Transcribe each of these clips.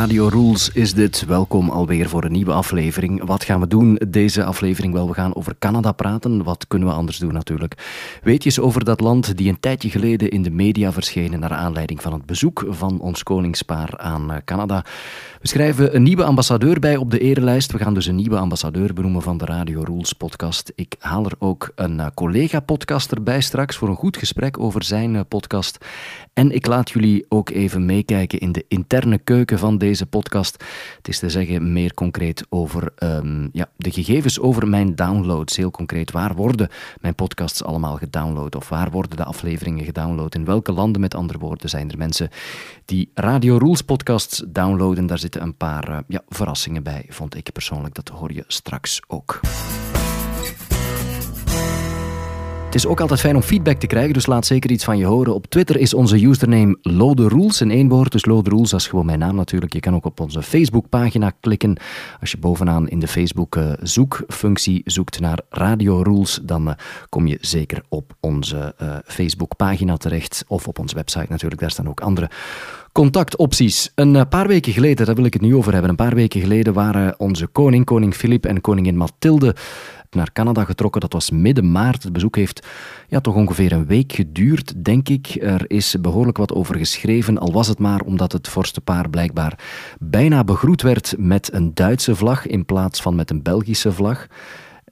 Radio Rules is dit. Welkom alweer voor een nieuwe aflevering. Wat gaan we doen deze aflevering? Wel, we gaan over Canada praten. Wat kunnen we anders doen natuurlijk? Weetjes over dat land die een tijdje geleden in de media verschenen naar aanleiding van het bezoek van ons koningspaar aan eh, Canada. We schrijven een nieuwe ambassadeur bij op de erelijst. We gaan dus een nieuwe ambassadeur benoemen van de Radio Rules podcast. Ik haal er ook een eh, collega-podcaster bij straks voor een goed gesprek over zijn eh, podcast. En ik laat jullie ook even meekijken in de interne keuken van deze podcast. Het is te zeggen meer concreet over um, ja, de gegevens over mijn downloads. Heel concreet, waar worden mijn podcasts allemaal gedownload? Of waar worden de afleveringen gedownload? In welke landen, met andere woorden, zijn er mensen die Radio Rules podcasts downloaden? Daar zitten een paar uh, ja, verrassingen bij, vond ik persoonlijk. Dat hoor je straks ook. Het is ook altijd fijn om feedback te krijgen, dus laat zeker iets van je horen. Op Twitter is onze username Lode Rules in één woord. Dus Lode Rules, dat is gewoon mijn naam natuurlijk. Je kan ook op onze Facebookpagina klikken. Als je bovenaan in de Facebook-zoekfunctie zoekt naar Radio Rules, dan uh, kom je zeker op onze uh, Facebookpagina terecht. Of op onze website natuurlijk, daar staan ook andere contactopties. Een paar weken geleden, daar wil ik het nu over hebben. Een paar weken geleden waren onze koning, koning Filip en koningin Mathilde naar Canada getrokken. Dat was midden maart. Het bezoek heeft ja, toch ongeveer een week geduurd, denk ik. Er is behoorlijk wat over geschreven, al was het maar omdat het vorstenpaar blijkbaar bijna begroet werd met een Duitse vlag in plaats van met een Belgische vlag.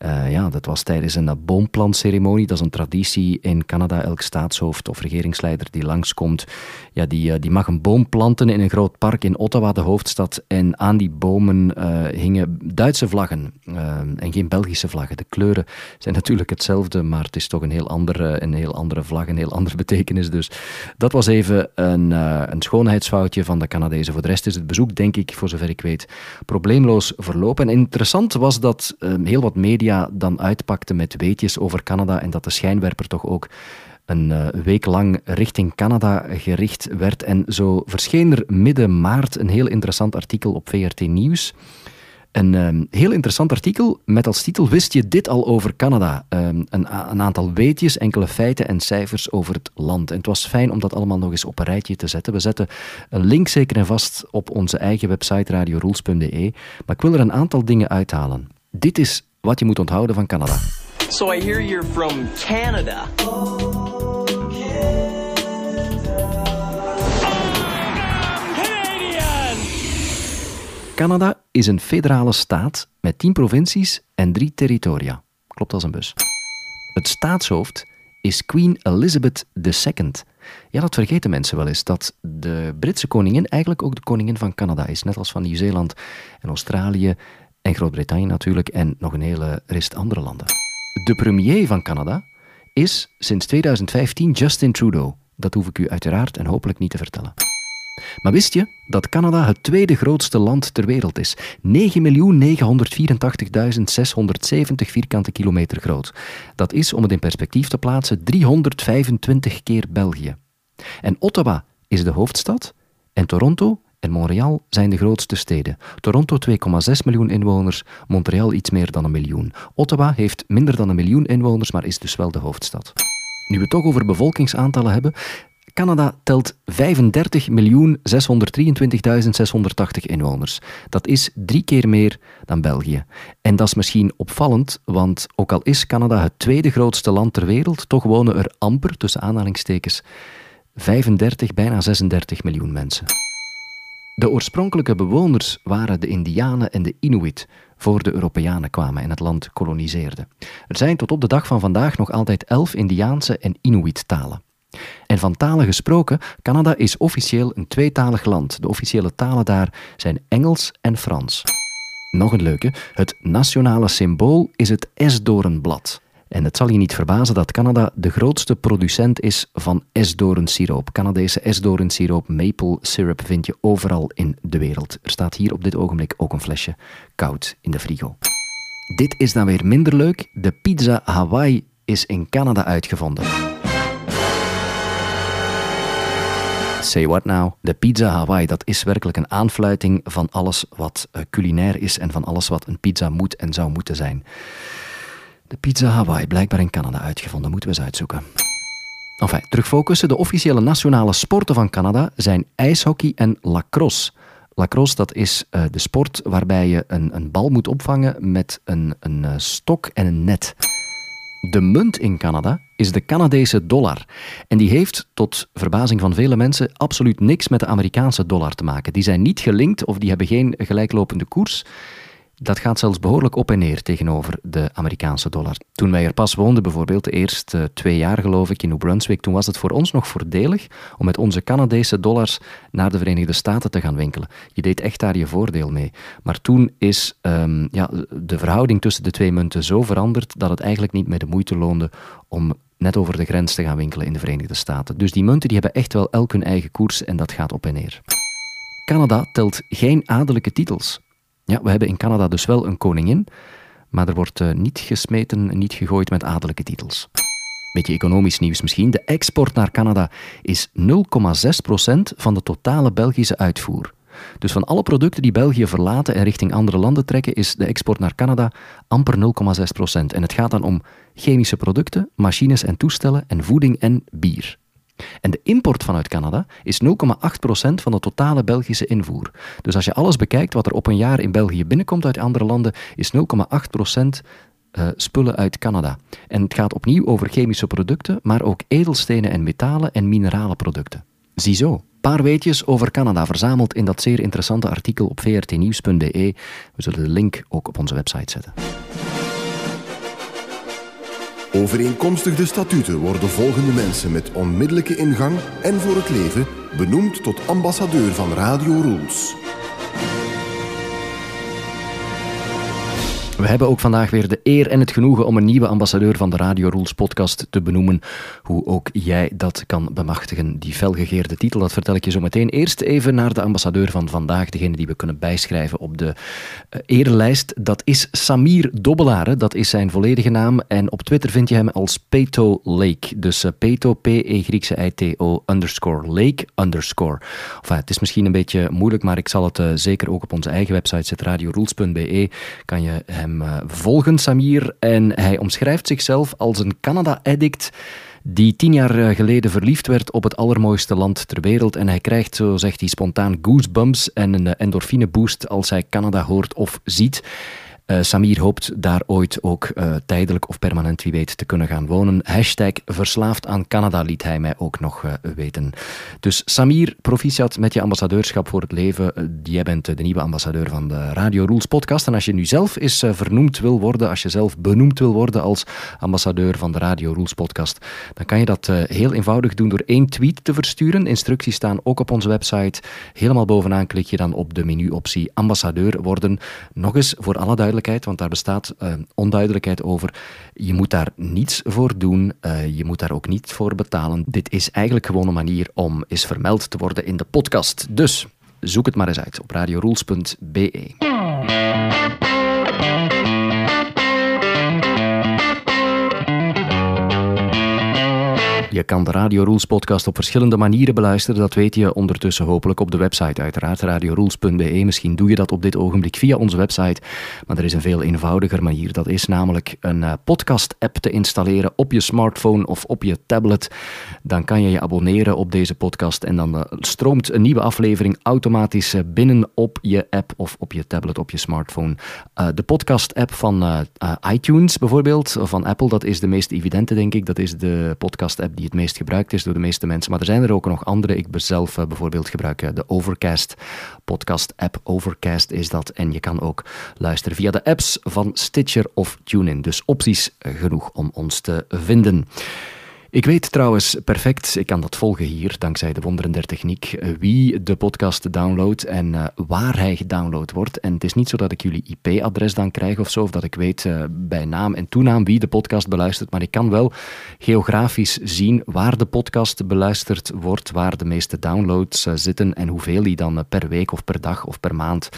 Uh, ja, dat was tijdens een boomplantceremonie. Dat is een traditie in Canada. Elk staatshoofd of regeringsleider die langskomt, ja, die, uh, die mag een boom planten in een groot park in Ottawa, de hoofdstad. En aan die bomen uh, hingen Duitse vlaggen en geen Belgische vlaggen. De kleuren zijn natuurlijk hetzelfde, maar het is toch een heel andere, een heel andere vlag, een heel andere betekenis. Dus dat was even een, een schoonheidsfoutje van de Canadezen. Voor de rest is het bezoek, denk ik, voor zover ik weet, probleemloos verlopen. En interessant was dat heel wat media dan uitpakte met weetjes over Canada en dat de schijnwerper toch ook een uh, week lang richting Canada gericht werd. En zo verscheen er midden maart een heel interessant artikel op VRT Nieuws. Een um, heel interessant artikel met als titel Wist je dit al over Canada? Um, een, een, aantal weetjes, enkele feiten en cijfers over het land. En het was fijn om dat allemaal nog eens op een rijtje te zetten. We zetten een link zeker en vast op onze eigen website radiorules.de. Maar ik wil er een aantal dingen uithalen. Dit is wat je moet onthouden van Canada. So I hear you're from Canada. Canada is een federale staat met 10 provincies en 3 territoria. Klopt als een bus. Het staatshoofd is Queen Elizabeth II. Ja, dat vergeten mensen wel eens, dat de Britse koningin eigenlijk ook de koningin van Canada is, net als van Nieuw-Zeeland en Australië en Groot-Brittannië natuurlijk en nog een hele rest andere landen. De premier van Canada is sinds 2015 Justin Trudeau. Dat hoef ik u uiteraard en hopelijk niet te vertellen. Maar wist je dat Canada het tweede grootste land ter wereld is? 9.984.670 vierkante kilometer groot. Dat is, om het in perspectief te plaatsen, 325 keer België. En Ottawa is de hoofdstad en Toronto en Montreal zijn de grootste steden. Toronto 2,6 miljoen inwoners, Montreal iets meer dan een miljoen. Ottawa heeft minder dan een miljoen inwoners, maar is dus wel de hoofdstad. Nu we het toch over bevolkingsaantallen hebben, Canada telt 35.623.680 inwoners. Dat is drie keer meer dan België. En dat is misschien opvallend, want ook al is Canada het tweede grootste land ter wereld, toch wonen er amper, tussen aanhalingstekens, 35, bijna 36 miljoen mensen. De oorspronkelijke bewoners waren de Indianen en de Inuit, voor de Europeanen kwamen en het land koloniseerden. Er zijn tot op de dag van vandaag nog altijd elf Indiaanse en Inuit-talen. En van talen gesproken, Canada is officieel een tweetalig land. De officiële talen daar zijn Engels en Frans. Nog een leuke, het nationale symbool is het esdoornblad. En het zal je niet verbazen dat Canada de grootste producent is van esdoornsiroop. Canadese esdoornsiroop, maple syrup, vind je overal in de wereld. Er staat hier op dit ogenblik ook een flesje koud in de frigo. Dit is dan weer minder leuk. De pizza Hawaii is in Canada uitgevonden. Say what now? De pizza Hawaii, dat is werkelijk een aanfluiting van alles wat uh, culinair is en van alles wat een pizza moet en zou moeten zijn. De pizza Hawaii, blijkbaar in Canada uitgevonden, moeten we eens uitzoeken. Enfin, terugfocussen. De officiële nationale sporten van Canada zijn ijshockey en lacrosse. Lacrosse, dat is uh, de sport waarbij je een, een bal moet opvangen met een, een uh, stok en een net. De munt in Canada is de Canadese dollar. En die heeft, tot verbazing van vele mensen, absoluut niks met de Amerikaanse dollar te maken. Die zijn niet gelinkt of die hebben geen gelijklopende koers. Dat gaat zelfs behoorlijk op en neer tegenover de Amerikaanse dollar. Toen wij er pas woonden, bijvoorbeeld, de eerste twee jaar geloof ik in New Brunswick, toen was het voor ons nog voordelig om met onze Canadese dollars naar de Verenigde Staten te gaan winkelen. Je deed echt daar je voordeel mee. Maar toen is um, ja, de verhouding tussen de twee munten zo veranderd dat het eigenlijk niet meer de moeite loonde om net over de grens te gaan winkelen in de Verenigde Staten. Dus die munten die hebben echt wel elk hun eigen koers en dat gaat op en neer. Canada telt geen adellijke titels. Ja, we hebben in Canada dus wel een koningin, maar er wordt uh, niet gesmeten, niet gegooid met adellijke titels. Beetje economisch nieuws misschien. De export naar Canada is 0,6% van de totale Belgische uitvoer. Dus van alle producten die België verlaten en richting andere landen trekken, is de export naar Canada amper 0,6%. En het gaat dan om chemische producten, machines en toestellen en voeding en bier. En de import vanuit Canada is 0,8% van de totale Belgische invoer. Dus als je alles bekijkt wat er op een jaar in België binnenkomt uit andere landen, is 0,8% uh, spullen uit Canada. En het gaat opnieuw over chemische producten, maar ook edelstenen en metalen en minerale producten. Ziezo, paar weetjes over Canada verzameld in dat zeer interessante artikel op vrtnieuws.be. We zullen de link ook op onze website zetten. Overeenkomstig de statuten worden volgende mensen met onmiddellijke ingang en voor het leven benoemd tot ambassadeur van Radio Rules. We hebben ook vandaag weer de eer en het genoegen om een nieuwe ambassadeur van de Radio Rules podcast te benoemen. Hoe ook jij dat kan bemachtigen, die felgegeerde titel, dat vertel ik je zo meteen. Eerst even naar de ambassadeur van vandaag, degene die we kunnen bijschrijven op de uh, erelijst. Dat is Samir Dobbelaar, dat is zijn volledige naam. En op Twitter vind je hem als Peto Lake. Dus uh, Peto, P-E Griekse I-T-O, underscore Lake, underscore. Enfin, het is misschien een beetje moeilijk, maar ik zal het uh, zeker ook op onze eigen website radiorules.be, kan je hem hem uh, volgen, Samir. En hij omschrijft zichzelf als een Canada-addict die tien jaar geleden verliefd werd op het allermooiste land ter wereld. En hij krijgt, zo zegt hij, spontaan goosebumps en een endorfine boost als hij Canada hoort of ziet. Uh, Samir hoopt daar ooit ook uh, tijdelijk of permanent, wie weet, te kunnen gaan wonen. Hashtag verslaafd aan Canada liet hij mij ook nog uh, weten. Dus Samir, proficiat met je ambassadeurschap voor het leven. jij bent de nieuwe ambassadeur van de Radio Rules podcast. En als je nu zelf eens vernoemd wil worden, als je zelf benoemd wil worden als ambassadeur van de Radio Rules podcast, dan kan je dat heel eenvoudig doen door één tweet te versturen. Instructies staan ook op onze website. Helemaal bovenaan klik je dan op de menuoptie ambassadeur worden. Nog eens voor alle duidelijkheid want daar bestaat uh, onduidelijkheid over. Je moet daar niets voor doen, uh, je moet daar ook niet voor betalen. Dit is eigenlijk gewoon een manier om eens vermeld te worden in de podcast. Dus zoek het maar eens uit op radiorules.be. kan de Radio Rules podcast op verschillende manieren beluisteren. Dat weet je ondertussen hopelijk op de website, uiteraard radiorules.be. Misschien doe je dat op dit ogenblik via onze website. Maar er is een veel eenvoudiger manier. Dat is namelijk een uh, podcast-app te installeren op je smartphone of op je tablet. Dan kan je je abonneren op deze podcast en dan uh, stroomt een nieuwe aflevering automatisch uh, binnen op je app of op je tablet, op je smartphone. de podcast-app van iTunes bijvoorbeeld, of van Apple, dat is de meest evidente, denk ik. Dat is de podcast-app die het meest gebruikt is door de meeste mensen. Maar er zijn er ook nog andere. Ik zelf uh, bijvoorbeeld gebruik uh, de Overcast podcast app. Overcast is dat. En je kan ook luisteren via de apps van Stitcher of TuneIn. Dus opties genoeg om ons te vinden. Ik weet trouwens perfect, ik kan dat volgen hier, dankzij de wonderen der techniek, eh, wie de podcast downloadt en uh, waar hij gedownload wordt. En het is niet zo dat ik jullie IP-adres dan krijg of zo, of dat ik weet uh, bij naam en toenaam wie de podcast beluistert, maar ik kan wel geografisch zien waar de podcast beluisterd wordt, waar de meeste downloads zitten en hoeveel die dan per week of per dag of per maand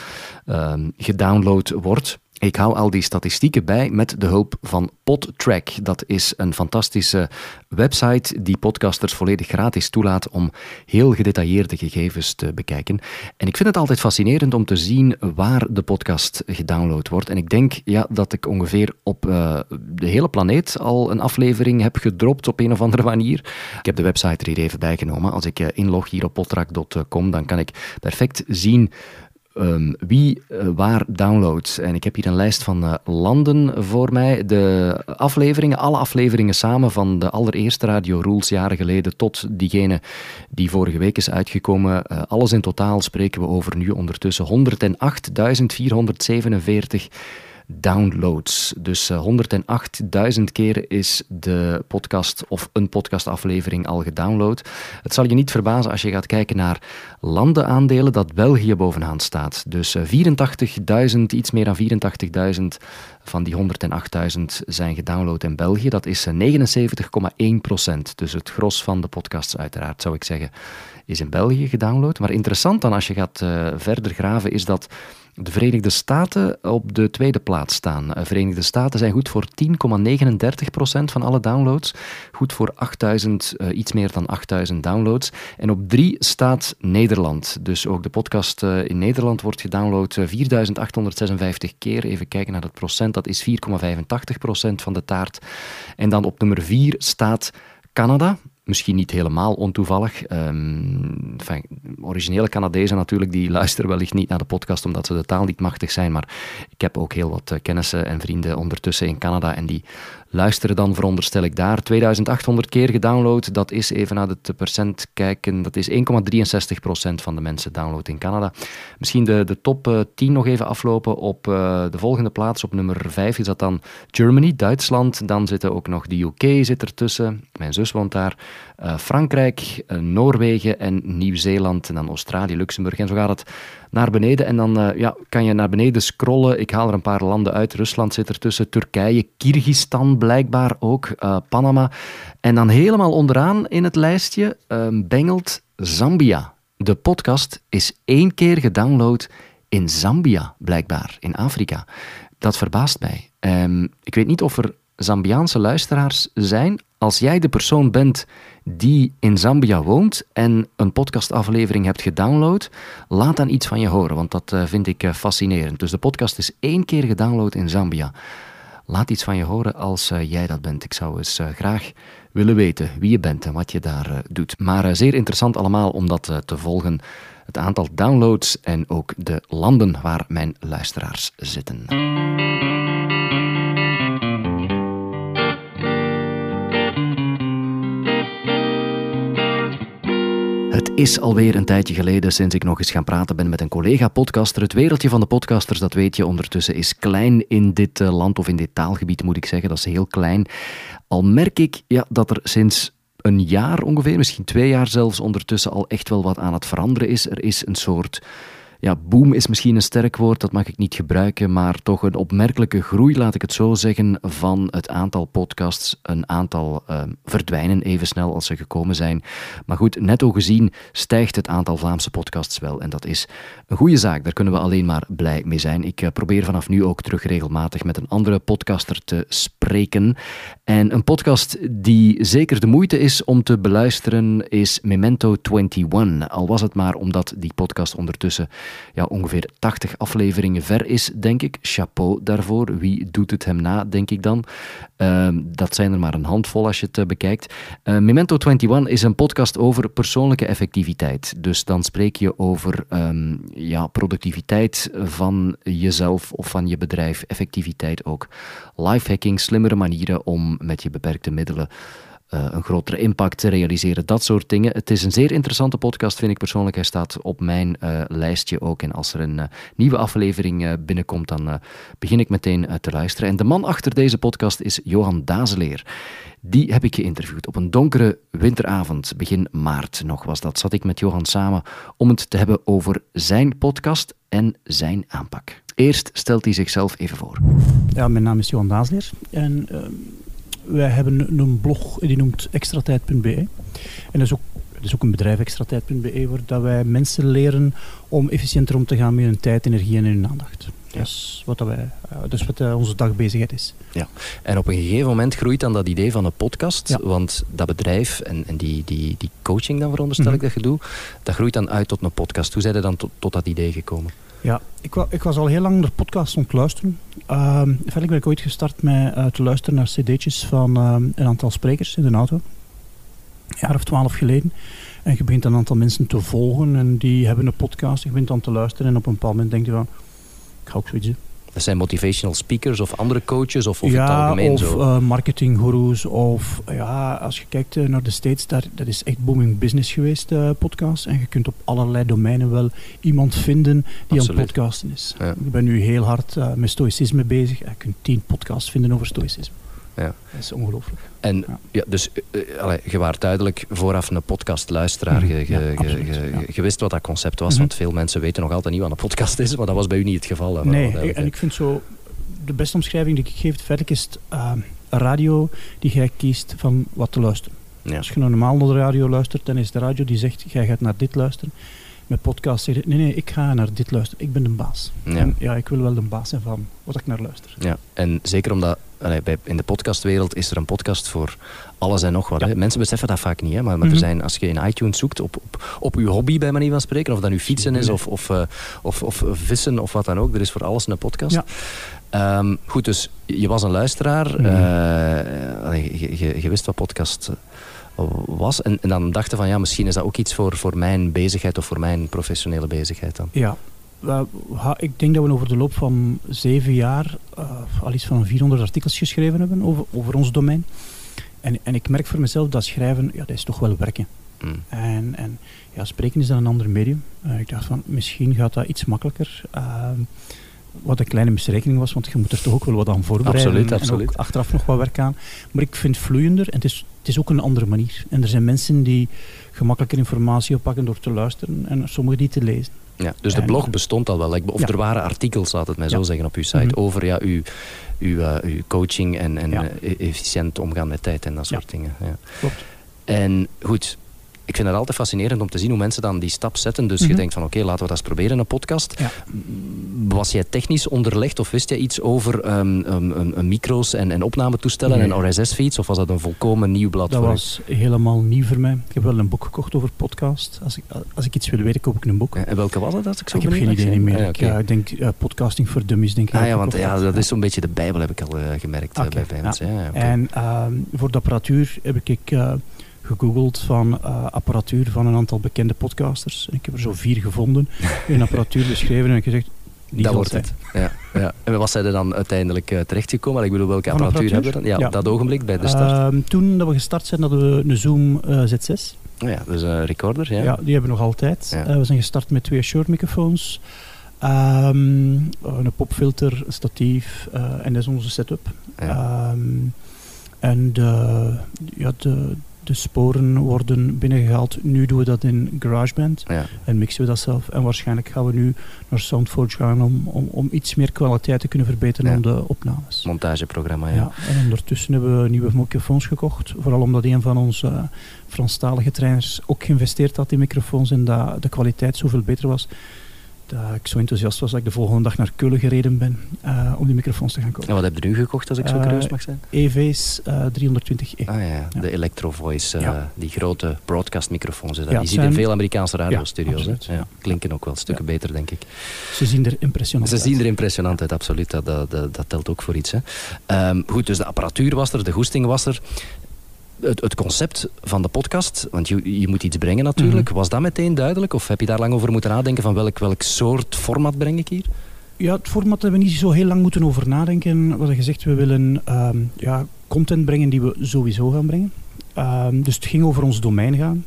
ehm, gedownload wordt. Ik hou al die statistieken bij met de hulp van PodTrack. Dat is een fantastische website die podcasters volledig gratis toelaat om heel gedetailleerde gegevens te bekijken. En ik vind het altijd fascinerend om te zien waar de podcast gedownload wordt. En ik denk ja, dat ik ongeveer op uh, de hele planeet al een aflevering heb gedropt op een of andere manier. Ik heb de website er hier even bijgenomen. Als ik uh, inlog hier op podtrack.com, dan kan ik perfect zien ehm, wie uh, waar downloadt. En ik heb hier een lijst van uh, landen voor mij. De afleveringen, alle afleveringen samen van de allereerste Radio Rules jaren geleden tot diegene die vorige week is uitgekomen. Uh, alles in totaal spreken we over nu ondertussen 108.447 downloads. Dus 108.000 keer is de podcast of een podcastaflevering al gedownload. Het zal je niet verbazen als je gaat kijken naar landenaandelen dat België bovenaan staat. Dus 84.000, iets meer dan 84.000 van die 108.000 zijn gedownload in België. Dat is 79,1 procent. Dus het gros van de podcasts uiteraard, zou ik zeggen, is in België gedownload. Maar interessant dan als je gaat verder graven is dat de Verenigde Staten op de tweede plaats staan. De Verenigde Staten zijn goed voor 10,39% van alle downloads. Goed voor 8000, uh, iets meer dan 8000 downloads. En op drie staat Nederland. Dus ook de podcast uh, in Nederland wordt gedownload 4856 keer. Even kijken naar het procent, dat is 4,85% van de taart. En dan op nummer 4 staat Canada misschien niet helemaal ontoevallig. Um, originele Canadezen natuurlijk, die luisteren wellicht niet naar de podcast omdat ze de taal niet machtig zijn, maar ik heb ook heel wat kennissen en vrienden ondertussen in Canada en die luisteren dan, veronderstel ik daar. 2800 keer gedownload, dat is even naar het percent kijken, dat is 1,63% van de mensen download in Canada. Misschien de, de top uh, 10 nog even aflopen. Op uh, de volgende plaats, op nummer 5, is dat dan Germany, Duitsland. Dan zitten ook nog de UK zit ertussen. Mijn zus woont daar. Frankrijk, Noorwegen en Nieuw-Zeeland. En dan Australië, Luxemburg. En zo gaat het naar beneden. En dan uh, ja, kan je naar beneden scrollen. Ik haal er een paar landen uit. Rusland zit ertussen, Turkije, Kyrgyzstan blijkbaar ook, uh, Panama. En dan helemaal onderaan in het lijstje uh, Zambia. De podcast is één keer gedownload in Zambia, blijkbaar, in Afrika. Dat verbaast mij. Um, ik weet niet of er Zambiaanse luisteraars zijn. Als jij de persoon bent die in Zambia woont en een podcastaflevering hebt gedownload, laat dan iets van je horen, want dat uh, vind ik uh, fascinerend. Dus de podcast is één keer gedownload in Zambia. Laat iets van je horen als uh, jij dat bent. Ik zou eens graag willen weten wie je bent en wat je daar doet. Maar zeer interessant allemaal om dat te volgen. Het aantal downloads en ook de landen waar mijn luisteraars zitten. Is alweer een tijdje geleden sinds ik nog eens gaan praten ben met een collega-podcaster. Het wereldje van de podcasters, dat weet je ondertussen, is klein in dit uh, land of in dit taalgebied, moet ik zeggen. Dat is heel klein. Al merk ik ja, dat er sinds een jaar ongeveer, misschien twee jaar zelfs, ondertussen al echt wel wat aan het veranderen is. Er is een soort ja, boom is misschien een sterk woord, dat mag ik niet gebruiken, maar toch een opmerkelijke groei, laat ik het zo zeggen, van het aantal podcasts. Een aantal uh, verdwijnen even snel als ze gekomen zijn. Maar goed, netto gezien stijgt het aantal Vlaamse podcasts wel en dat is een goede zaak. Daar kunnen we alleen maar blij mee zijn. Ik uh, probeer vanaf nu ook terug regelmatig met een andere podcaster te spreken. En een podcast die zeker de moeite is om te beluisteren is Memento 21. Al was het maar omdat die podcast ondertussen ja, ongeveer 80 afleveringen ver is, denk ik. Chapeau daarvoor. Wie doet het hem na, denk ik dan. Uh, dat zijn er maar een handvol als je het uh, bekijkt. Uh, Memento 21 is een podcast over persoonlijke effectiviteit. Dus dan spreek je over um, ja, productiviteit van jezelf of van je bedrijf, effectiviteit ook. Lifehacking, slimmere manieren om met je beperkte middelen uh, een grotere impact te realiseren, dat soort dingen. Het is een zeer interessante podcast, vind ik persoonlijk. Hij staat op mijn uh, lijstje ook. En als er een uh, nieuwe aflevering binnenkomt, dan begin ik meteen te luisteren. En de man achter deze podcast is Johan Dazeleer. Die heb ik geïnterviewd op een donkere winteravond, begin maart nog was dat. Zat ik met Johan samen om het te hebben over zijn podcast en zijn aanpak. Eerst stelt hij zichzelf even voor. Ja, mijn naam is Johan Dazeleer en ehm, wij hebben een blog die noemt extratijd.be. En dat is ook, dat is ook een bedrijf, extratijd.be, waar dat wij mensen leren om efficiënter om te gaan met hun tijd, energie en hun aandacht. Ja. Dat is wat, dat wij, is wat onze dagbezigheid is. Ja, en op een gegeven moment groeit dan dat idee van een podcast. Ja. Want dat bedrijf en, en die, die, die coaching dan veronderstel mm -hmm. ik dat je doet, dat groeit dan uit tot een podcast. Hoe zijn je dan tot, tot dat idee gekomen? Ja, ik, ik was al heel lang naar podcasts aan het luisteren. Uh, ben ik ooit gestart met uh, te luisteren naar cd'tjes van uh, een aantal sprekers in de auto. jaar of twaalf geleden. En je begint een aantal mensen te volgen en die hebben een podcast. Je begint dan te luisteren en op een bepaald moment denk je van, ik ga ook zoiets doen. Dat zijn motivational speakers of andere coaches of, of ja, het algemeen of zo? eh, marketinggoeroes. Of ja, als je kijkt eh, naar de States, daar, dat is echt booming business geweest, eh podcast. En je kunt op allerlei domeinen wel iemand vinden die aan Absoluut. het podcasten is. Ja. Ik ben nu heel hard eh, met stoïcisme bezig. Je kunt tien podcasts vinden over stoïcisme. Ja. Dat is ongelooflijk. En Ja. ja, dus allee, je was duidelijk vooraf een podcastluisteraar. Mhm, Je, je, je- wist wat dat concept was, Mhm. want veel mensen weten nog altijd niet wat een podcast is, maar dat was bij u niet het geval. hè, Nee, ik- en ik vind zo... De beste omschrijving die ik geef, feitelijk is het eh, een radio die jij kiest van wat te luisteren. Ja. Als je nou normaal naar de radio luistert, dan is de radio die zegt, jij gaat naar dit luisteren. Met podcast zeg je, nee, nee, ik ga naar dit luisteren. Ik ben de baas. Ja. En ja, ik wil wel de baas zijn van wat ik naar luister. Ja, en zeker omdat in de podcastwereld is er een podcast voor alles en nog wat. Ja. Hè. Mensen beseffen dat vaak niet, hè, maar, maar Mhm. er zijn, als je in iTunes zoekt op, op, op uw hobby, bij manier van spreken, of dat nu fietsen is of, of, eh, of, of vissen of wat dan ook, er is voor alles een podcast. Ja. Ehm, goed, dus je was een luisteraar, Mhm. eh, je, je, je wist wat podcast was, en, en dan dachten van ja, misschien is dat ook iets voor, voor mijn bezigheid of voor mijn professionele bezigheid dan. Ja, ik denk dat we over de loop van zeven jaar eh, al iets van 400 artikels geschreven hebben over, over ons domein. En, en ik merk voor mezelf dat schrijven, ja, dat is toch wel werken. Mm. En, en ja, spreken is dan een ander medium. Eh, ik dacht van, misschien gaat dat iets makkelijker. Wat een kleine misrekening was, want je moet er toch ook wel wat aan voorbereiden. Absoluut, En absoluut. ook achteraf nog wat werk aan. Maar ik vind het vloeiender en het is, het is ook een andere manier. En er zijn mensen die gemakkelijker informatie oppakken door te luisteren en sommigen die te lezen. Ja, dus de En- blog bestond al wel. Of Ja. er waren artikels, laat het mij zo zeggen, op uw site. Mhm. Over ja, uw, uw, eh, uw coaching en, en Ja. eh, efficiënt omgaan met tijd en dat soort dingen. Ja. Klopt. En goed, ik vind het altijd fascinerend om te zien hoe mensen dan die stap zetten. Dus je Mhm. denkt van oké, laten we dat eens proberen, een podcast. Ja. Was jij technisch onderlegd of wist jij iets over ehm, ehm, ehm, micro's en, en opnametoestellen Nee. en RSS-feeds? Of was dat een volkomen nieuw blad Dat was helemaal nieuw voor mij. Ik heb wel een boek gekocht over podcast. Als ik, als ik iets wil weten, koop ik een boek. En welke was het? Dat ik zo ik heb geen idee zijn? meer. Ah, ik, oké. ja, ik denk podcasting voor dummies. Denk ik Ah ja, want ja, dat is zo'n beetje de Bijbel, heb ik al eh, gemerkt eh, bij, mensen. Ja. En voor de apparatuur heb ik eh, gegoogeld van eh, apparatuur van een aantal bekende podcasters. En ik heb er zo vier gevonden. Een apparatuur beschreven en ik heb gezegd, die dat wordt het. Ja, ja. En wat zijn er dan uiteindelijk eh, terechtgekomen? Ik bedoel, welke apparatuur hebben we dan? Ja, Ja. op dat ogenblik bij de start. Ehm, toen dat we gestart zijn, hadden we een Zoom eh, Z6. Oh ja, dus een recorder, ja. Ja. die hebben we nog altijd. Ja. We zijn gestart met twee Shure microfoons. Ehm, een popfilter, een statief en dat is onze setup. Ja. Ehm, en de, ja, de, de sporen worden binnengehaald. Nu doen we dat in GarageBand Ja. en mixen we dat zelf. En waarschijnlijk gaan we nu naar Soundforge gaan om, om, om iets meer kwaliteit te kunnen verbeteren Ja. om de opnames. Montageprogramma, ja. Ja, en ondertussen hebben we nieuwe microfoons gekocht. Vooral omdat een van onze Franstalige trainers ook geïnvesteerd had in microfoons en dat de kwaliteit zoveel beter was. Dat ik zo enthousiast was dat ik de volgende dag naar Keulen gereden ben eh, om die microfoons te gaan kopen. En wat heb je nu gekocht, als ik zo Eh, curieus mag zijn? EV's eh 320e. Ah ja, ja. de Electro Voice, eh, Ja. die grote broadcastmicrofoons. hè. Ja, die het ziet in veel Amerikaanse radiostudio's. Hè. klinken ook wel stukken beter, denk ik. Ze zien er impressionant Ze uit. zien er impressionant uit, absoluut. Dat, dat, dat, dat telt ook voor iets. Hè. Ehm, goed, dus de apparatuur was er, de goesting was er. Het, het concept van de podcast, want je, je moet iets brengen natuurlijk. Mhm. Was dat meteen duidelijk? Of heb je daar lang over moeten nadenken van welk, welk soort format breng ik hier? Ja, het format hebben we niet zo heel lang moeten over nadenken. We hadden gezegd, we willen ehm, ja, content brengen die we sowieso gaan brengen. Ehm, dus het ging over ons domein gaan.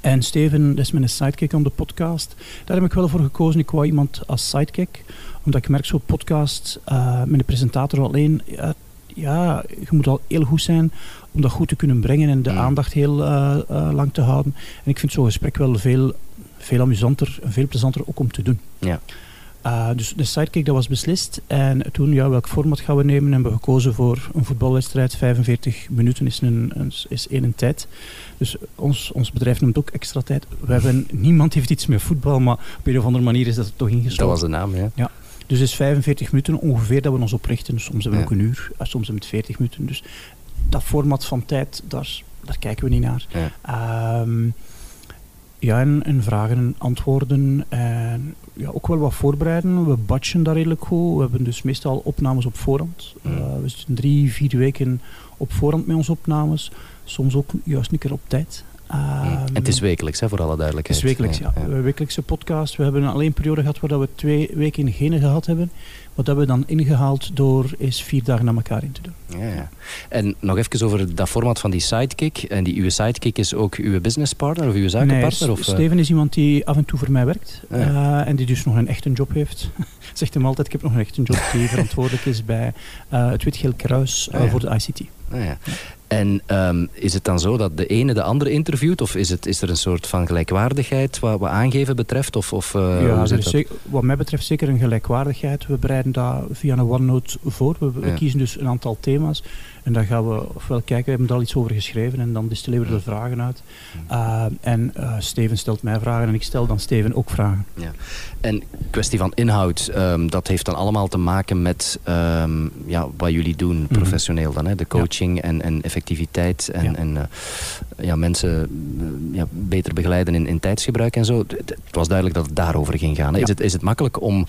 En Steven, dat is mijn sidekick aan de podcast. Daar heb ik wel voor gekozen. Ik wou iemand als sidekick. Omdat ik merk, zo'n podcast eh, met de presentator alleen... Ja, ja, je moet al heel goed zijn om dat goed te kunnen brengen en de Mm. aandacht heel eh, eh, lang te houden. En ik vind zo'n gesprek wel veel, veel amusanter en veel plezanter ook om te doen. Ja. Uh, dus de sidekick dat was beslist. En toen, ja, welk format gaan we nemen? En hebben we gekozen voor een voetbalwedstrijd. 45 minuten is, een, een, is één tijd. Dus ons, ons bedrijf noemt ook extra tijd. We hebben, niemand heeft iets met voetbal, maar op een of andere manier is dat er toch ingesloten. Dat was de naam, ja. Dus het is 45 minuten ongeveer dat we ons oprichten. Soms hebben we Ja. ook een uur, eh, soms hebben we het 40 minuten. Dus dat format van tijd, daar, daar kijken we niet naar. Ja. Ehm, Ja, en, en vragen en antwoorden. En ja, ook wel wat voorbereiden. We batchen daar redelijk goed. We hebben dus meestal opnames op voorhand. Uh, we zitten drie, vier weken op voorhand met onze opnames. Soms ook juist een keer op tijd. En het is wekelijks, hè, voor alle duidelijkheid. Het is wekelijks, ja. ja. wekelijkse podcast. We hebben alleen een periode gehad waar we twee weken geen gehad hebben. Wat hebben we dan ingehaald door is vier dagen naar elkaar in te doen. Ja, ja. En nog even over dat format van die sidekick. En die uw sidekick is ook uw businesspartner of uw zakenpartner? Nee, of, Steven is iemand die af en toe voor mij werkt. Ja. Uh, en die dus nog een echte job heeft. Zegt hem altijd, ik heb nog een echte job die verantwoordelijk is bij uh, het Wit-Geel Kruis uh, Ah, ja. voor de ICT. Ah, ja. En um, is het dan zo dat de ene de andere interviewt? Of is, het, is er een soort van gelijkwaardigheid wat, wat aangeven betreft? Of, of, uh, ja, er is zeker, wat mij betreft zeker een gelijkwaardigheid. We bereiden dat via een OneNote voor. We, we Ja. kiezen dus een aantal thema's. En dan gaan we ofwel kijken, we hebben er al iets over geschreven. En dan distilleren we de vragen uit. Uh, en uh, Steven stelt mij vragen en ik stel dan Steven ook vragen. Ja. En kwestie van inhoud, um, dat heeft dan allemaal te maken met um, ja, wat jullie doen Mhm. professioneel dan. Hè? De coaching ja. en, en effectiviteit en, Ja. en uh, ja, mensen ja, beter begeleiden in, in tijdsgebruik en zo. Het, was duidelijk dat het daarover ging gaan. Hè? Is, het, is het makkelijk om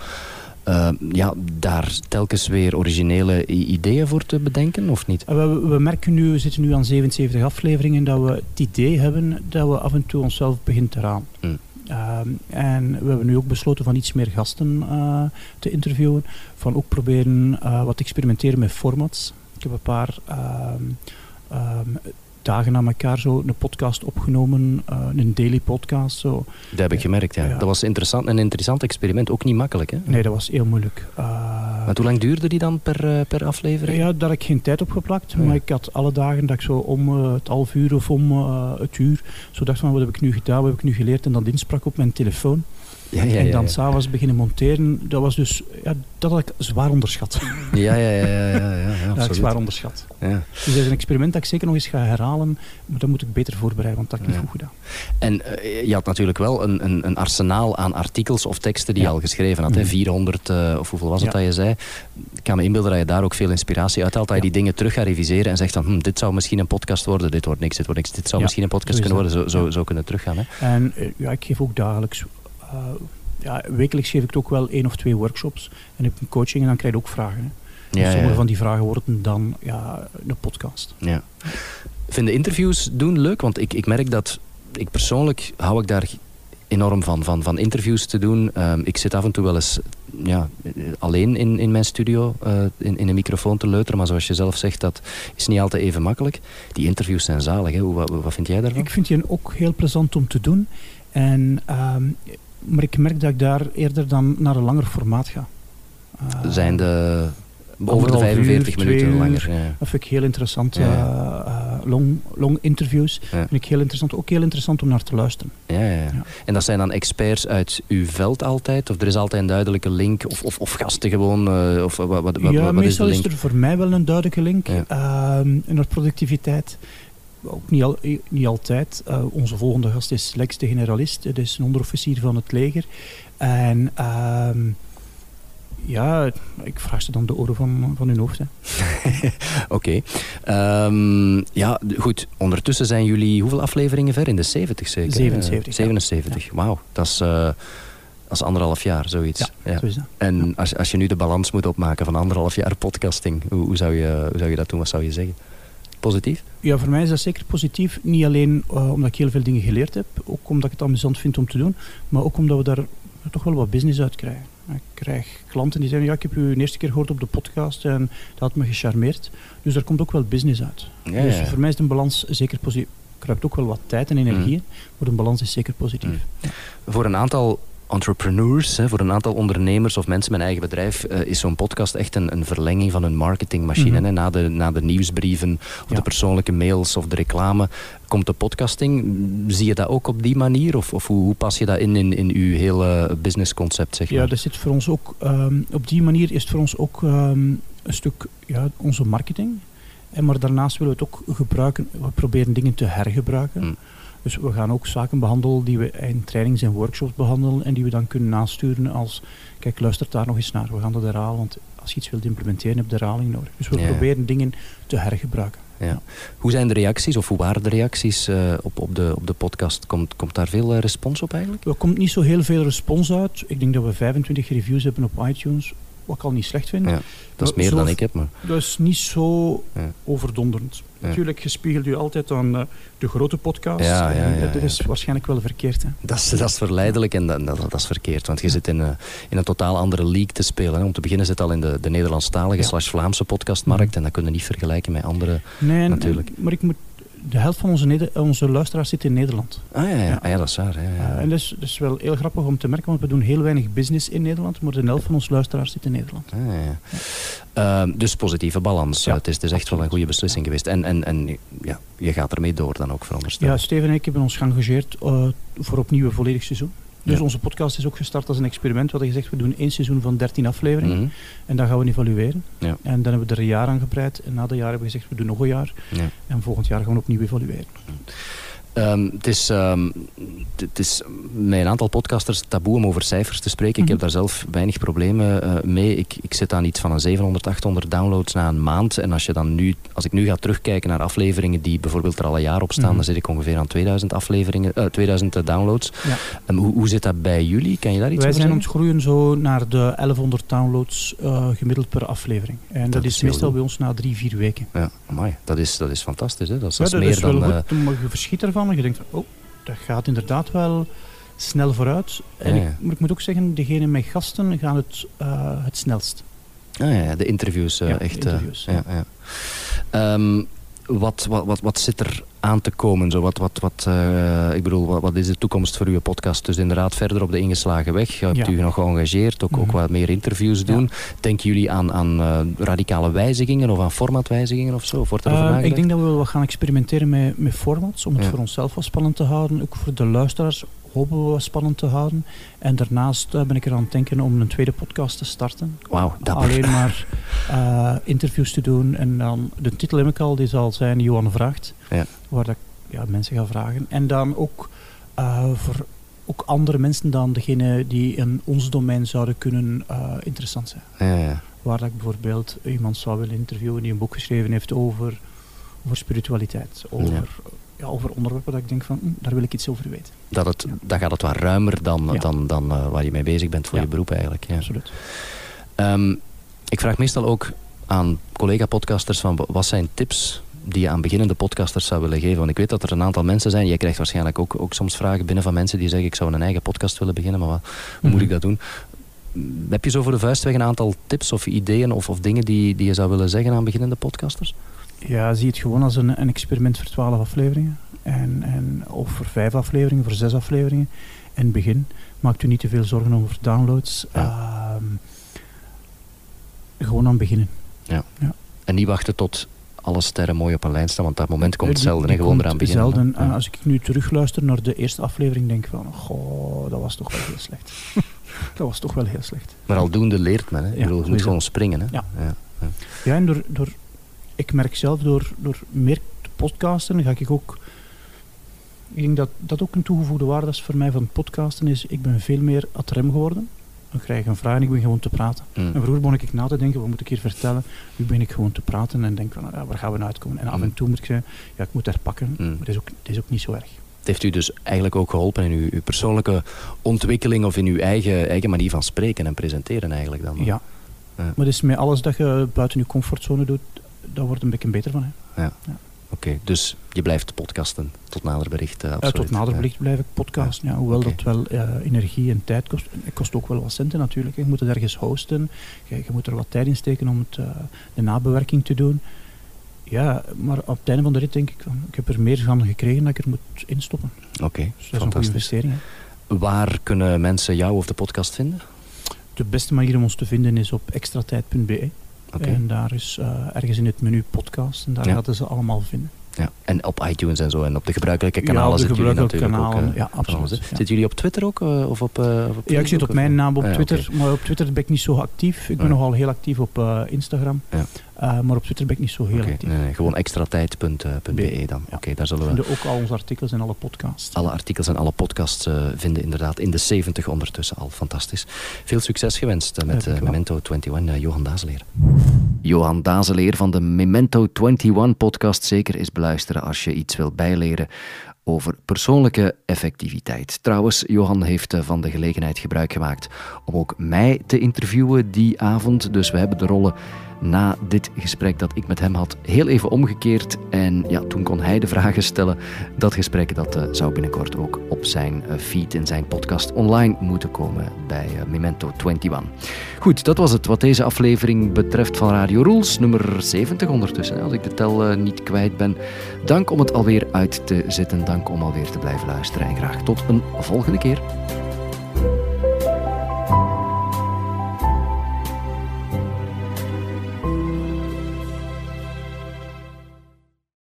uh, ja, daar telkens weer originele ideeën voor te bedenken of niet? We, we, merken nu, we zitten nu aan 77 afleveringen, dat we het idee hebben dat we af en toe onszelf beginnen te raam. Mm. Uh, en we hebben nu ook besloten van iets meer gasten uh, te interviewen. Van ook proberen uh, wat te experimenteren met formats. Ik heb een paar um, dagen na elkaar zo een podcast opgenomen, uh, een daily podcast. Zo. Dat heb ik gemerkt, ja. ja. Dat was interessant, een interessant experiment, ook niet makkelijk. Hè? Nee, dat was heel moeilijk. Uh, maar hoe lang duurde die dan per, uh, per aflevering? Ja, daar heb ik geen tijd op geplakt. Ja. Maar ik had alle dagen dat ik zo om uh, het half uur of om het uur zo dacht van wat heb ik nu gedaan, wat heb ik nu geleerd en dat insprak op mijn telefoon. Ja, ja, en dan s'avonds beginnen monteren, dat was dus, ja, dat had ik zwaar onderschat. Ja, ja, ja, ja, ja, ja dat had ik zwaar onderschat. Ja. Dus dat is een experiment dat ik zeker nog eens ga herhalen, maar dat moet ik beter voorbereiden, want dat heb ik niet goed gedaan. En uh, je had natuurlijk wel een, een, een, arsenaal aan artikels of teksten die je al geschreven had. Hè? Mhm. 400, uh, of hoeveel was het dat je zei? Ik kan me inbeelden dat je daar ook veel inspiratie uithaalt. Dat je die dingen terug gaat reviseren en zegt dan, hm, dit zou misschien een podcast worden, dit wordt niks, dit wordt niks. Dit zou misschien een podcast kunnen worden, zo, zo, kunnen teruggaan. Hè? En uh, ja, ik geef ook dagelijks, ja, wekelijks geef ik ook wel één of twee workshops en heb ik een coaching en dan krijg je ook vragen. Hè. Ja, en sommige ja. van die vragen worden dan ja, een podcast. Ja. Vinden interviews doen leuk? Want ik, ik merk dat, ik persoonlijk hou ik daar enorm van, van, van interviews te doen. Um, ik zit af en toe wel eens ja, alleen in, in mijn studio uh, in, in een microfoon te leuteren. Maar zoals je zelf zegt, dat is niet altijd even makkelijk. Die interviews zijn zalig. Hè? Hoe, wat, wat vind jij daarvan? Ik vind die ook heel plezant om te doen. En, um, maar ik merk dat ik daar eerder dan naar een langer formaat ga. Uh, zijn de over de 45 uur, minuten uur, langer. Ja. Dat vind ik heel interessant. Ja. Uh, long, long interviews ja. vind ik heel interessant. Ook heel interessant om naar te luisteren. Ja, ja, ja. En dat zijn dan experts uit uw veld altijd? Of er is altijd een duidelijke link? Of, of, of gasten gewoon? Uh, of, wat, wat, wat, ja, wat meestal is, is, er voor mij wel een duidelijke link. Uh, naar productiviteit. Ook niet, al, niet altijd. Uh, onze volgende gast is Lex de Generalist. Dat is een onderofficier van het leger. En... Ja, ik vraag ze dan de oren van, van hun hoofd. Oké. Okay. Um, ja, goed. Ondertussen zijn jullie hoeveel afleveringen ver? In de 70 zeker? 77. Uh, 77. Ja. Wauw, dat is... Uh, dat is anderhalf jaar, zoiets. Ja. Zo. En als, als je nu de balans moet opmaken van anderhalf jaar podcasting, hoe, hoe, zou je, hoe zou je dat doen? Wat zou je zeggen? Positief? Ja, voor mij is dat zeker positief. Niet alleen uh, omdat ik heel veel dingen geleerd heb, ook omdat ik het amusant vind om te doen, maar ook omdat we daar toch wel wat business uit krijgen. Ik krijg klanten die zeggen, ja, ik heb u een eerste keer gehoord op de podcast en dat had me gecharmeerd. Dus daar komt ook wel business uit. Ja, dus ja. voor mij is de balans zeker positief. Kruipt ook wel wat tijd en energie, Mm. maar de balans is zeker positief. Mm. Voor een aantal entrepreneurs, hè, voor een aantal ondernemers of mensen met een eigen bedrijf, uh, is zo'n podcast echt een, een, verlenging van hun marketingmachine. Mhm. Hè. Na, de, na de nieuwsbrieven of Ja. de persoonlijke mails of de reclame komt de podcasting. Zie je dat ook op die manier? Of, of hoe, hoe, pas je dat in, in, in uw hele businessconcept? Zeg maar? Ja, dat zit voor ons ook, um, op die manier is het voor ons ook um, een stuk ja, onze marketing. En maar daarnaast willen we het ook gebruiken. We proberen dingen te hergebruiken. Mm. Dus we gaan ook zaken behandelen die we in trainings en workshops behandelen en die we dan kunnen nasturen als, kijk, luister daar nog eens naar, we gaan dat herhalen, want als je iets wilt implementeren heb je herhaling nodig. Dus we Ja. proberen dingen te hergebruiken. ja. Hoe zijn de reacties, of hoe waren de reacties uh, op, op, de, op de podcast? Komt, komt daar veel uh, respons op eigenlijk? Er komt niet zo heel veel respons uit. Ik denk dat we 25 reviews hebben op iTunes, wat ik al niet slecht vind. Ja, dat is meer zo, dan ik heb, maar... Dat is niet zo ja. overdonderend. Natuurlijk, je spiegelt je altijd aan uh, de grote podcast. Ja, ja, ja, dat is waarschijnlijk wel verkeerd. Hè? Dat, is, dat is verleidelijk en dat, dat, dat is verkeerd. Want je zit in, uh, in een totaal andere league te spelen. Hè. Om te beginnen zit al in de, de Nederlandstalige slash Vlaamse podcastmarkt. Mm. En dat kun je niet vergelijken met andere nee, natuurlijk. maar ik moet de helft van onze, Neder onze luisteraars zit in Nederland. Ah ja, ja. Ah, ja dat is waar. Ja, ja. Uh, en dat is, dat is wel heel grappig om te merken, want we doen heel weinig business in Nederland, maar de helft van onze luisteraars zit in Nederland. Ah, ja. Uh, dus positieve balans. het, is, het is echt wel een goede beslissing geweest. En, en, en ja, je gaat ermee door dan ook, veronderstel Ja, Steven en ik hebben ons geëngageerd uh, voor opnieuw een volledig seizoen. Dus ja. onze podcast is ook gestart als een experiment. We hadden gezegd, we doen één seizoen van 13 afleveringen. Mm -hmm. En dan gaan we evalueren. Ja. En dan hebben we er een jaar aan gebreid. En na dat jaar hebben we gezegd, we doen nog een jaar. Ja. En volgend jaar gaan we opnieuw evalueren. Um, het, is, um, het is met een aantal podcasters taboe om over cijfers te spreken. Mm -hmm. Ik heb daar zelf weinig problemen uh, mee. Ik, ik zit aan iets van een 700, 800 downloads na een maand. En als, je dan nu, als ik nu ga terugkijken naar afleveringen die bijvoorbeeld er al een jaar op staan, mm -hmm. dan zit ik ongeveer aan 2000, afleveringen, uh, 2000 downloads. Ja. Um, hoe, hoe zit dat bij jullie? Kan je daar iets Wij over zijn zeggen? ontgroeien zo naar de 1100 downloads uh, gemiddeld per aflevering. En dat, Dat is meestal goed. bij ons na drie, vier weken. Ja, amai, dat is, dat is fantastisch. Hè? Dat is, Ja, dat meer is wel dan... eh, goed, maar je verschiet ervan je denkt van, oh, dat gaat inderdaad wel snel vooruit. En Ja, ja. ik, maar ik moet ook zeggen, degene met gasten gaan het, uh, het snelst. Ah, ja, de interviews, uh, de echt. uh, interviews, ja, ja. Um, wat, wat, wat, wat zit er aan te komen? Zo? Wat, wat, wat, uh, ik bedoel, wat, wat, is de toekomst voor uw podcast? Dus inderdaad verder op de ingeslagen weg. Hebt Ja. u nog geëngageerd, ook, mm -hmm. ook wat meer interviews doen. Ja. Denken jullie aan, aan uh, radicale wijzigingen of aan formatwijzigingen of zo? Of wordt er uh, ik denk dat we wel gaan experimenteren met, met formats, om het ja. voor onszelf wat spannend te houden. Ook voor de luisteraars hopen we wat spannend te houden. En daarnaast ben ik er aan het denken om een tweede podcast te starten. Wauw, Alleen maar interviews te doen. En dan, de titel heb ik al, die zal zijn Johan Vraagt. Ja. Waar dat, ja, mensen ga vragen. En dan ook uh, voor ook andere mensen dan degene die in ons domein zouden kunnen uh, interessant zijn. Ja, ja. Waar dat ik bijvoorbeeld iemand zou willen interviewen die een boek geschreven heeft over, over spiritualiteit. Over, ja. Ja, over onderwerpen dat ik denk van, hm, daar wil ik iets over weten. Dat, het, ja. Dan gaat het wat ruimer dan, ja. dan, dan uh, waar je mee bezig bent voor je beroep eigenlijk. Ja. Absoluut. Um, ik vraag meestal ook aan collega-podcasters van wat zijn tips die je aan beginnende podcasters zou willen geven? Want ik weet dat er een aantal mensen zijn. Jij krijgt waarschijnlijk ook, ook soms vragen binnen van mensen die zeggen ik zou een eigen podcast willen beginnen, maar wat, hoe mm -hmm. moet ik dat doen? Heb je zo voor de vuist weg een aantal tips of ideeën of, of dingen die, die je zou willen zeggen aan beginnende podcasters? Ja, zie het gewoon als een, een experiment voor twaalf afleveringen. En, en, of voor vijf afleveringen, voor zes afleveringen. En begin. Maakt u niet te veel zorgen over downloads. Ja. Uh, gewoon aan beginnen. Ja. ja. En niet wachten tot alle sterren mooi op een lijn staan, want dat moment komt zelden. en gewoon eraan beginnen. Zelden. Ja. Als ik nu terugluister naar de eerste aflevering, denk ik van, goh, dat was toch wel heel slecht. dat was toch wel heel slecht. Maar aldoende leert men. Hè? Ja, bedoel, je moet gewoon springen. Hè? Ja. Ja, ja. ja en door, door, ik merk zelf door, door meer te podcasten, ga ik ook... Ik denk dat dat ook een toegevoegde waarde is voor mij van podcasten, is ik ben veel meer ad rem geworden. Dan krijg ik een vraag en ik begin gewoon te praten. Mm. En vroeger begon ik na te denken, wat moet ik hier vertellen? Nu begin ik gewoon te praten en denk van, ja, waar gaan we nou uitkomen? En af en toe moet ik zeggen, ja, ik moet daar pakken. Mm. Maar dat is, ook, dat is ook niet zo erg. Het heeft u dus eigenlijk ook geholpen in uw, uw, persoonlijke ontwikkeling of in uw eigen, eigen manier van spreken en presenteren eigenlijk dan? Ja. ja. Maar het is met alles dat je buiten je comfortzone doet, daar wordt een beetje beter van. Hè? Ja. ja. Oké, okay, dus je blijft podcasten tot nader bericht? Uh, tot nader bericht blijf ik podcasten. Ja. hoewel okay. dat wel uh, energie en tijd kost. Het kost ook wel wat centen natuurlijk. Je moet het ergens hosten. Je, je moet er wat tijd in steken om het, de nabewerking te doen. Ja, maar op het einde van de rit denk ik van, ik heb er meer van gekregen dat ik er moet instoppen. Oké, okay, dus dat is een goede investering. Hè. Waar kunnen mensen jou of de podcast vinden? De beste manier om ons te vinden is op extratijd.be. Okay. En daar is uh, ergens in het menu podcast en daar ja. gaan ze allemaal vinden. Ja, en op iTunes en zo en op de gebruikelijke kanalen ja, zitten jullie natuurlijk kanalen, ook. ja, absoluut. Ja. Zitten jullie op Twitter ook? Uh, of op, uh, of op ja, ik zit op mijn naam op ja, Twitter, okay. maar op Twitter ben ik niet zo actief. Ik ben nogal heel actief op Instagram, maar op Twitter ben ik niet zo heel okay. actief. Nee, nee, gewoon extratijd.be dan. Oké, okay, daar zullen we... vinden ook al onze artikels en alle podcasts. Alle artikels en alle podcasts vinden inderdaad in de 70 ondertussen al. Fantastisch. Veel succes gewenst met Memento 21, Johan Dazeleer. Johan Dazeleer van de Memento 21 podcast zeker is beluisteren als je iets wil bijleren over persoonlijke effectiviteit. Trouwens, Johan heeft eh, van de gelegenheid gebruik gemaakt om ook mij te interviewen die avond. Dus we hebben de rollen na dit gesprek dat ik met hem had heel even omgekeerd. En ja, toen kon hij de vragen stellen. Dat gesprek dat, uh, zou binnenkort ook op zijn uh, feed in zijn podcast online moeten komen bij uh, Memento 21. Goed, dat was het wat deze aflevering betreft van Radio Rules, nummer 70 ondertussen, als ik de tel niet kwijt ben. Dank om het alweer uit te zitten, dank om alweer te blijven luisteren en graag tot een volgende keer.